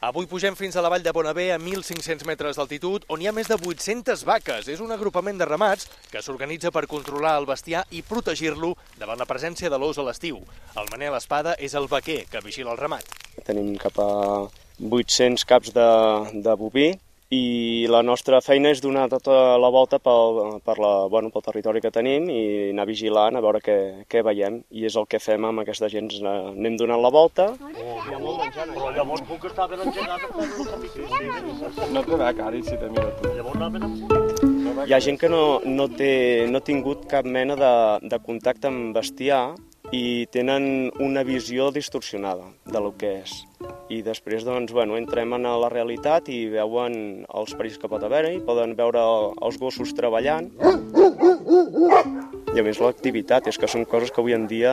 Avui pugem fins a la vall de Bonavé a 1.500 metres d'altitud, on hi ha més de 800 vaques. És un agrupament de ramats que s'organitza per controlar el bestiar i protegir-lo davant la presència de l'os a l'estiu. El Manel Espada és el vaquer que vigila el ramat. Tenim cap a 800 caps de, de boví i la nostra feina és donar tota la volta pel, per la, bueno, pel territori que tenim i anar vigilant a veure què, què veiem. I és el que fem amb aquesta gent. Anem donant la volta. Però llavors puc estar ben engegat No té bec, Ari, si te mira tu. Llavors anar ben amb... Hi ha gent que no, no, té, no ha tingut cap mena de, de contacte amb bestiar i tenen una visió distorsionada de lo que és. I després, doncs, bueno, entrem en la realitat i veuen els perills que pot haver-hi, poden veure els gossos treballant. I a més l'activitat, és que són coses que avui en dia,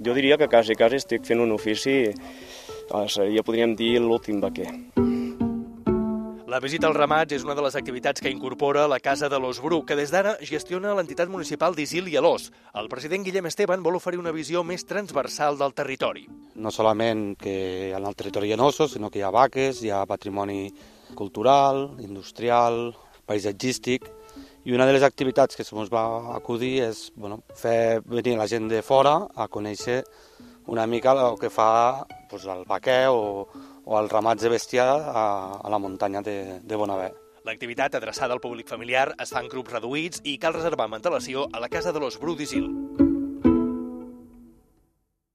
jo diria que quasi, quasi estic fent un ofici, eh, seria, podríem dir, l'últim vaquer. La visita als ramats és una de les activitats que incorpora la Casa de l'Os Bru, que des d'ara gestiona l'entitat municipal d'Isil i Alós. El president Guillem Esteban vol oferir una visió més transversal del territori. No solament que en el territori hi sinó que hi ha vaques, hi ha patrimoni cultural, industrial, paisatgístic, i una de les activitats que se'ns va acudir és bueno, fer venir la gent de fora a conèixer una mica el que fa pues, el vaquer o, o els ramats de bestiar a, a la muntanya de, de Bonavé. L'activitat adreçada al públic familiar es fa en grups reduïts i cal reservar amb antelació a la Casa de l'Os Bru d'Isil.